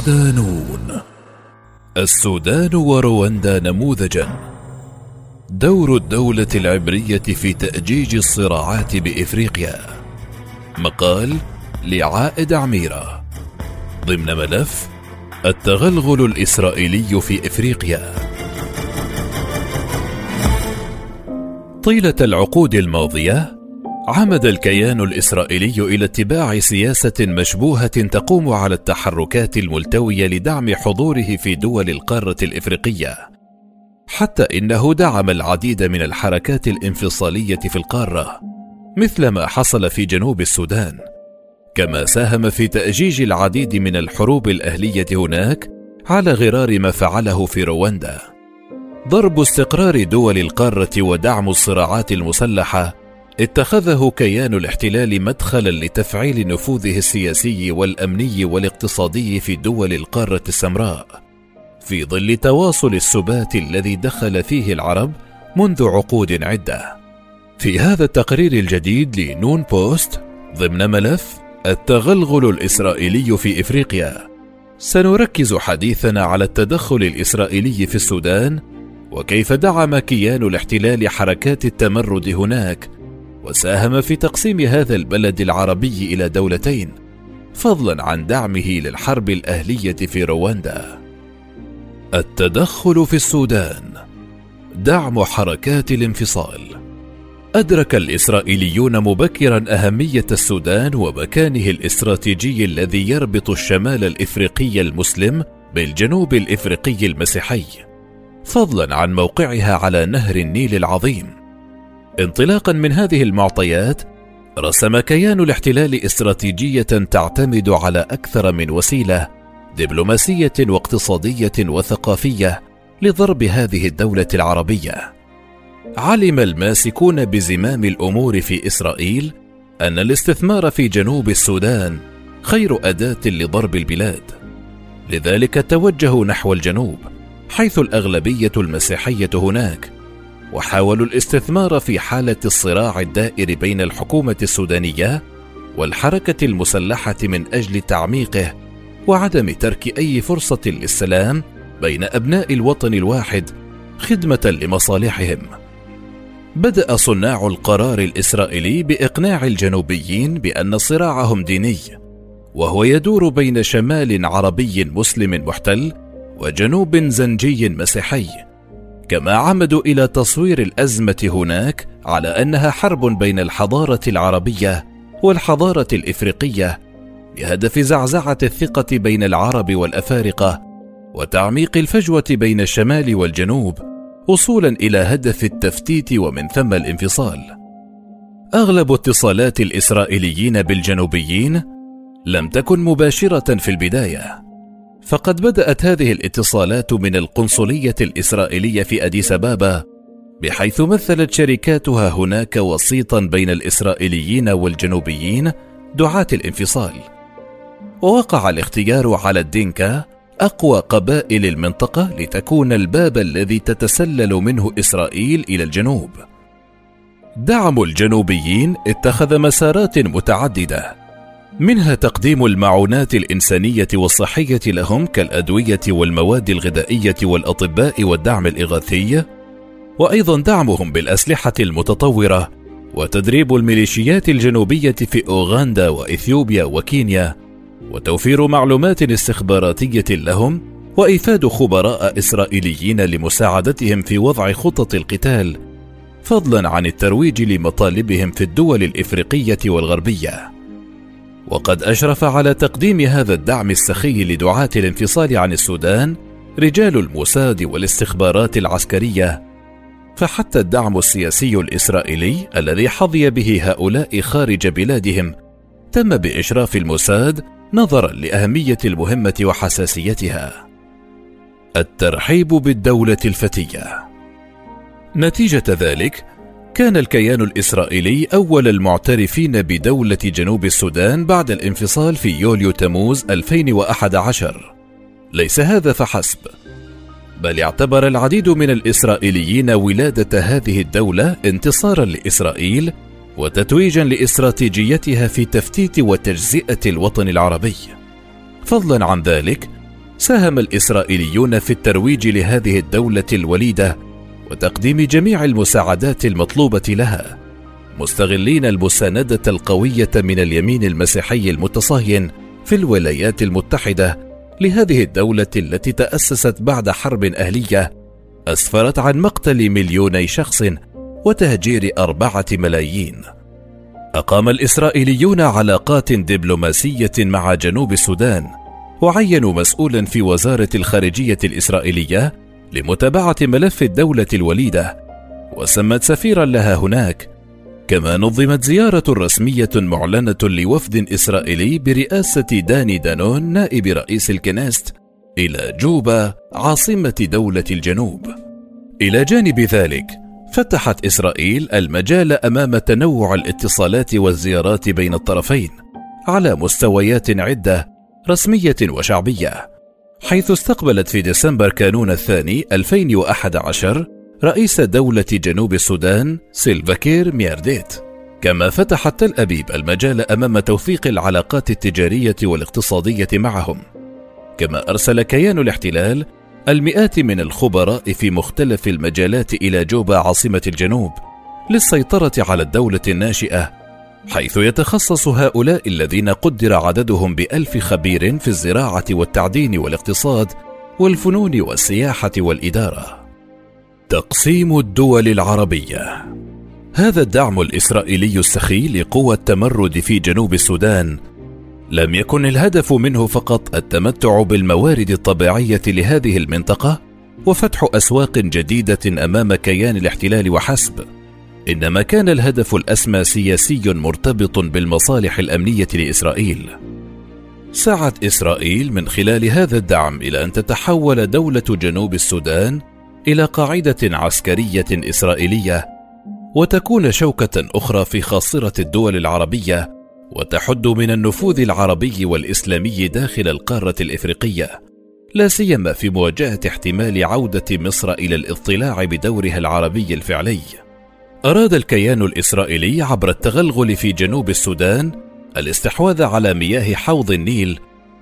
الصدانون السودان ورواندا نموذجا. دور الدولة العبرية في تأجيج الصراعات بإفريقيا. مقال لعائد عميرة. ضمن ملف التغلغل الإسرائيلي في إفريقيا. طيلة العقود الماضية عمد الكيان الإسرائيلي إلى اتباع سياسة مشبوهة تقوم على التحركات الملتوية لدعم حضوره في دول القارة الإفريقية. حتى إنه دعم العديد من الحركات الانفصالية في القارة مثل ما حصل في جنوب السودان. كما ساهم في تأجيج العديد من الحروب الأهلية هناك على غرار ما فعله في رواندا. ضرب استقرار دول القارة ودعم الصراعات المسلحة اتخذه كيان الاحتلال مدخلا لتفعيل نفوذه السياسي والأمني والاقتصادي في دول القارة السمراء. في ظل تواصل السبات الذي دخل فيه العرب منذ عقود عدة. في هذا التقرير الجديد لنون بوست ضمن ملف التغلغل الإسرائيلي في إفريقيا. سنركز حديثنا على التدخل الإسرائيلي في السودان وكيف دعم كيان الاحتلال حركات التمرد هناك وساهم في تقسيم هذا البلد العربي إلى دولتين فضلا عن دعمه للحرب الأهلية في رواندا. التدخل في السودان دعم حركات الانفصال. أدرك الإسرائيليون مبكرا أهمية السودان ومكانه الاستراتيجي الذي يربط الشمال الإفريقي المسلم بالجنوب الإفريقي المسيحي فضلا عن موقعها على نهر النيل العظيم. انطلاقا من هذه المعطيات رسم كيان الاحتلال استراتيجية تعتمد على أكثر من وسيلة دبلوماسية واقتصادية وثقافية لضرب هذه الدولة العربية. علم الماسكون بزمام الأمور في إسرائيل أن الاستثمار في جنوب السودان خير أداة لضرب البلاد. لذلك توجهوا نحو الجنوب حيث الأغلبية المسيحية هناك وحاولوا الاستثمار في حالة الصراع الدائر بين الحكومة السودانية والحركة المسلحة من أجل تعميقه وعدم ترك أي فرصة للسلام بين أبناء الوطن الواحد خدمة لمصالحهم. بدأ صناع القرار الإسرائيلي بإقناع الجنوبيين بأن صراعهم ديني وهو يدور بين شمال عربي مسلم محتل وجنوب زنجي مسيحي. كما عمدوا إلى تصوير الأزمة هناك على أنها حرب بين الحضارة العربية والحضارة الإفريقية بهدف زعزعة الثقة بين العرب والأفارقة وتعميق الفجوة بين الشمال والجنوب وصولا إلى هدف التفتيت ومن ثم الانفصال. أغلب اتصالات الإسرائيليين بالجنوبيين لم تكن مباشرة في البداية. فقد بدأت هذه الاتصالات من القنصلية الإسرائيلية في أديس أبابا بحيث مثلت شركاتها هناك وسيطا بين الإسرائيليين والجنوبيين دعاة الانفصال. ووقع الاختيار على الدينكا أقوى قبائل المنطقة لتكون الباب الذي تتسلل منه إسرائيل إلى الجنوب. دعم الجنوبيين اتخذ مسارات متعددة منها تقديم المعونات الإنسانية والصحية لهم كالأدوية والمواد الغذائية والأطباء والدعم الإغاثي وأيضا دعمهم بالأسلحة المتطورة وتدريب الميليشيات الجنوبية في أوغندا وإثيوبيا وكينيا وتوفير معلومات استخباراتية لهم وإيفاد خبراء إسرائيليين لمساعدتهم في وضع خطط القتال فضلا عن الترويج لمطالبهم في الدول الإفريقية والغربية. وقد أشرف على تقديم هذا الدعم السخي لدعاة الانفصال عن السودان رجال الموساد والاستخبارات العسكرية فحتى الدعم السياسي الإسرائيلي الذي حظي به هؤلاء خارج بلادهم تم بإشراف الموساد نظرا لأهمية المهمة وحساسيتها. الترحيب بالدولة الفتية نتيجة ذلك كان الكيان الإسرائيلي أول المعترفين بدولة جنوب السودان بعد الانفصال في يوليو تموز 2011 ليس هذا فحسب بل اعتبر العديد من الإسرائيليين ولادة هذه الدولة انتصارا لإسرائيل وتتويجا لإستراتيجيتها في تفتيت وتجزئة الوطن العربي. فضلا عن ذلك ساهم الإسرائيليون في الترويج لهذه الدولة الوليدة وتقديم جميع المساعدات المطلوبة لها. مستغلين المساندة القوية من اليمين المسيحي المتصهين في الولايات المتحدة لهذه الدولة التي تأسست بعد حرب أهلية أسفرت عن مقتل مليوني شخص وتهجير أربعة ملايين. أقام الإسرائيليون علاقات دبلوماسية مع جنوب السودان وعينوا مسؤولا في وزارة الخارجية الإسرائيلية لمتابعة ملف الدولة الوليدة وسمت سفيرا لها هناك كما نظمت زيارة رسمية معلنة لوفد إسرائيلي برئاسة داني دانون نائب رئيس الكنيست إلى جوبا عاصمة دولة الجنوب. إلى جانب ذلك فتحت إسرائيل المجال أمام تنوع الاتصالات والزيارات بين الطرفين على مستويات عدة رسمية وشعبية. حيث استقبلت في ديسمبر كانون الثاني 2011 رئيس دولة جنوب السودان سيلفاكير ميارديت. كما فتحت تل أبيب المجال أمام توثيق العلاقات التجارية والاقتصادية معهم. كما أرسل كيان الاحتلال المئات من الخبراء في مختلف المجالات إلى جوبا عاصمة الجنوب للسيطرة على الدولة الناشئة حيث يتخصص هؤلاء الذين قدر عددهم بألف خبير في الزراعة والتعدين والاقتصاد والفنون والسياحة والإدارة. تقسيم الدول العربية هذا الدعم الإسرائيلي السخي لقوى التمرد في جنوب السودان لم يكن الهدف منه فقط التمتع بالموارد الطبيعية لهذه المنطقة وفتح أسواق جديدة أمام كيان الاحتلال وحسب. إنما كان الهدف الأسمى سياسي مرتبط بالمصالح الأمنية لإسرائيل. سعت إسرائيل من خلال هذا الدعم إلى أن تتحول دولة جنوب السودان إلى قاعدة عسكرية إسرائيلية وتكون شوكة أخرى في خاصرة الدول العربية وتحد من النفوذ العربي والإسلامي داخل القارة الإفريقية لا سيما في مواجهة احتمال عودة مصر إلى الاطلاع بدورها العربي الفعلي. أراد الكيان الإسرائيلي عبر التغلغل في جنوب السودان الاستحواذ على مياه حوض النيل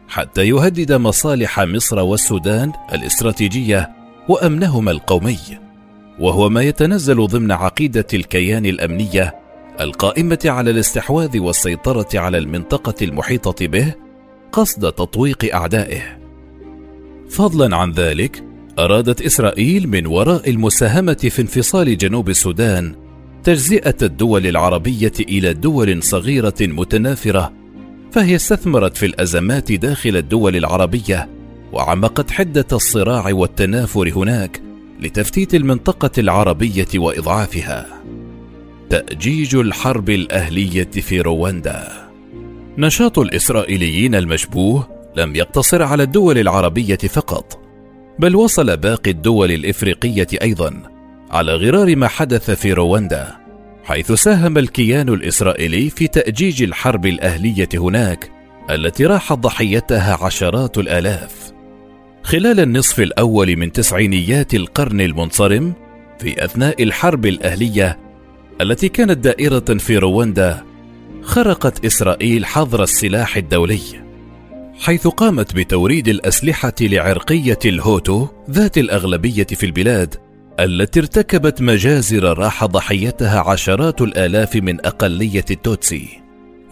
حتى يهدد مصالح مصر والسودان الاستراتيجية وأمنهما القومي، وهو ما يتنزل ضمن عقيدة الكيان الأمنية القائمة على الاستحواذ والسيطرة على المنطقة المحيطة به قصد تطويق أعدائه. فضلا عن ذلك، أرادت إسرائيل من وراء المساهمة في انفصال جنوب السودان تجزئة الدول العربية إلى دول صغيرة متنافرة فهي استثمرت في الأزمات داخل الدول العربية وعمقت حدة الصراع والتنافر هناك لتفتيت المنطقة العربية وإضعافها. تأجيج الحرب الأهلية في رواندا. نشاط الإسرائيليين المشبوه لم يقتصر على الدول العربية فقط بل وصل باقي الدول الإفريقية أيضا على غرار ما حدث في رواندا. حيث ساهم الكيان الإسرائيلي في تأجيج الحرب الأهلية هناك التي راح ضحيتها عشرات الآلاف. خلال النصف الأول من تسعينيات القرن المنصرم في أثناء الحرب الأهلية التي كانت دائرة في رواندا خرقت إسرائيل حظر السلاح الدولي حيث قامت بتوريد الأسلحة لعرقية الهوتو ذات الأغلبية في البلاد التي ارتكبت مجازر راح ضحيتها عشرات الآلاف من أقلية التوتسي.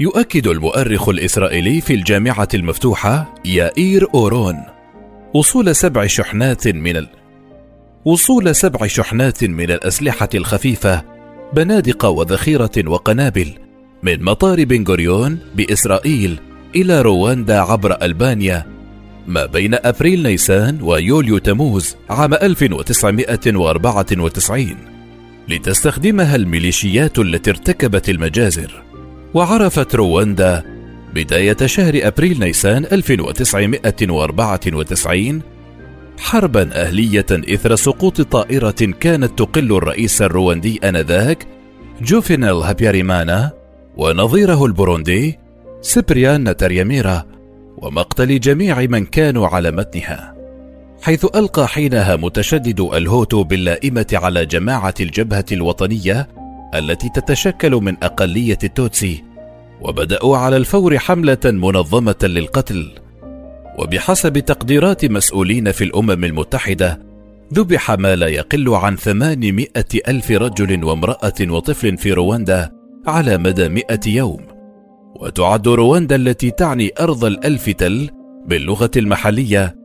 يؤكد المؤرخ الإسرائيلي في الجامعة المفتوحة يائير أورون وصول سبع شحنات من ال... وصول سبع شحنات من الأسلحة الخفيفة بنادق وذخيرة وقنابل من مطار بن غوريون بإسرائيل إلى رواندا عبر ألبانيا ما بين أبريل نيسان ويوليو تموز عام 1994 لتستخدمها الميليشيات التي ارتكبت المجازر وعرفت رواندا بداية شهر أبريل نيسان 1994 حربا أهلية إثر سقوط طائرة كانت تقل الرئيس الرواندي آنذاك جوفينال هابياريمانا ونظيره البوروندي سيبريان نتارياميرا ومقتل جميع من كانوا على متنها حيث ألقى حينها متشدد الهوتو باللائمة على جماعة الجبهة الوطنية التي تتشكل من أقلية التوتسي وبدأوا على الفور حملة منظمة للقتل. وبحسب تقديرات مسؤولين في الأمم المتحدة ذبح ما لا يقل عن ثمانمائة ألف رجل وامرأة وطفل في رواندا على مدى مئة يوم. وتعد رواندا التي تعني أرض الألف تل باللغة المحلية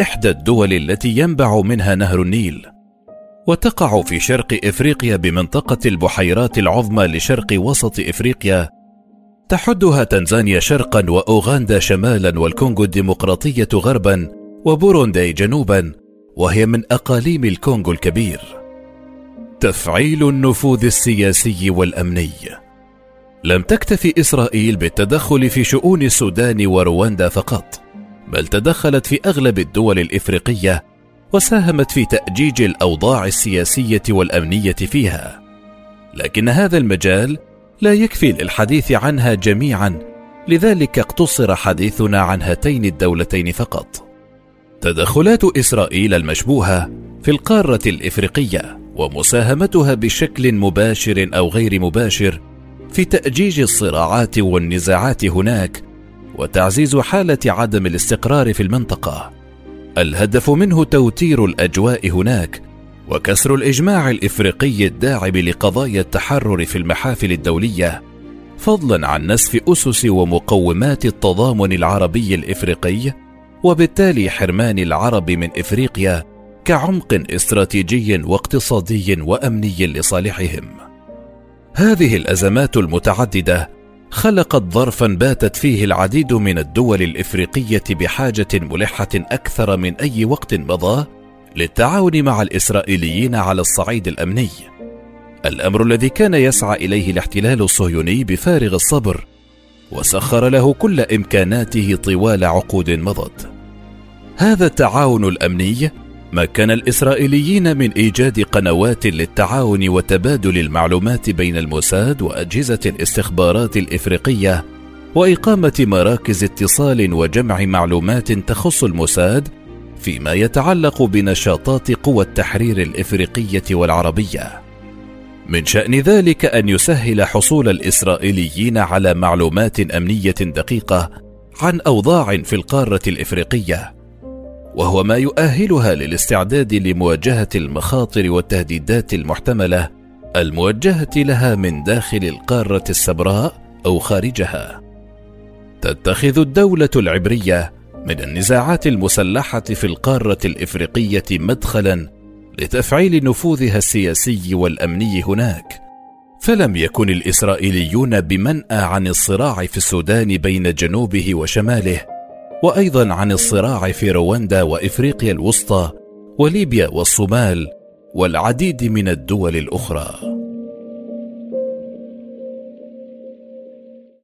إحدى الدول التي ينبع منها نهر النيل. وتقع في شرق إفريقيا بمنطقة البحيرات العظمى لشرق وسط إفريقيا. تحدها تنزانيا شرقا وأوغندا شمالا والكونغو الديمقراطية غربا وبوروندي جنوبا وهي من أقاليم الكونغو الكبير. تفعيل النفوذ السياسي والأمني. لم تكتفي إسرائيل بالتدخل في شؤون السودان ورواندا فقط بل تدخلت في أغلب الدول الإفريقية وساهمت في تأجيج الأوضاع السياسية والأمنية فيها. لكن هذا المجال لا يكفي للحديث عنها جميعا لذلك اقتصر حديثنا عن هاتين الدولتين فقط. تدخلات إسرائيل المشبوهة في القارة الإفريقية ومساهمتها بشكل مباشر أو غير مباشر في تأجيج الصراعات والنزاعات هناك وتعزيز حالة عدم الاستقرار في المنطقة. الهدف منه توتير الأجواء هناك وكسر الإجماع الإفريقي الداعم لقضايا التحرر في المحافل الدولية فضلا عن نسف أسس ومقومات التضامن العربي الإفريقي وبالتالي حرمان العرب من إفريقيا كعمق استراتيجي واقتصادي وأمني لصالحهم. هذه الأزمات المتعددة خلقت ظرفا باتت فيه العديد من الدول الإفريقية بحاجة ملحة أكثر من أي وقت مضى للتعاون مع الإسرائيليين على الصعيد الأمني. الأمر الذي كان يسعى إليه الاحتلال الصهيوني بفارغ الصبر وسخر له كل إمكاناته طوال عقود مضت. هذا التعاون الأمني مكن الإسرائيليين من إيجاد قنوات للتعاون وتبادل المعلومات بين الموساد وأجهزة الاستخبارات الإفريقية وإقامة مراكز اتصال وجمع معلومات تخص الموساد فيما يتعلق بنشاطات قوى التحرير الإفريقية والعربية. من شأن ذلك أن يسهل حصول الإسرائيليين على معلومات أمنية دقيقة عن أوضاع في القارة الإفريقية. وهو ما يؤهلها للاستعداد لمواجهة المخاطر والتهديدات المحتملة الموجهة لها من داخل القارة السبراء أو خارجها. تتخذ الدولة العبرية من النزاعات المسلحة في القارة الإفريقية مدخلا لتفعيل نفوذها السياسي والأمني هناك. فلم يكن الإسرائيليون بمنأى عن الصراع في السودان بين جنوبه وشماله وأيضا عن الصراع في رواندا وإفريقيا الوسطى وليبيا والصومال والعديد من الدول الأخرى.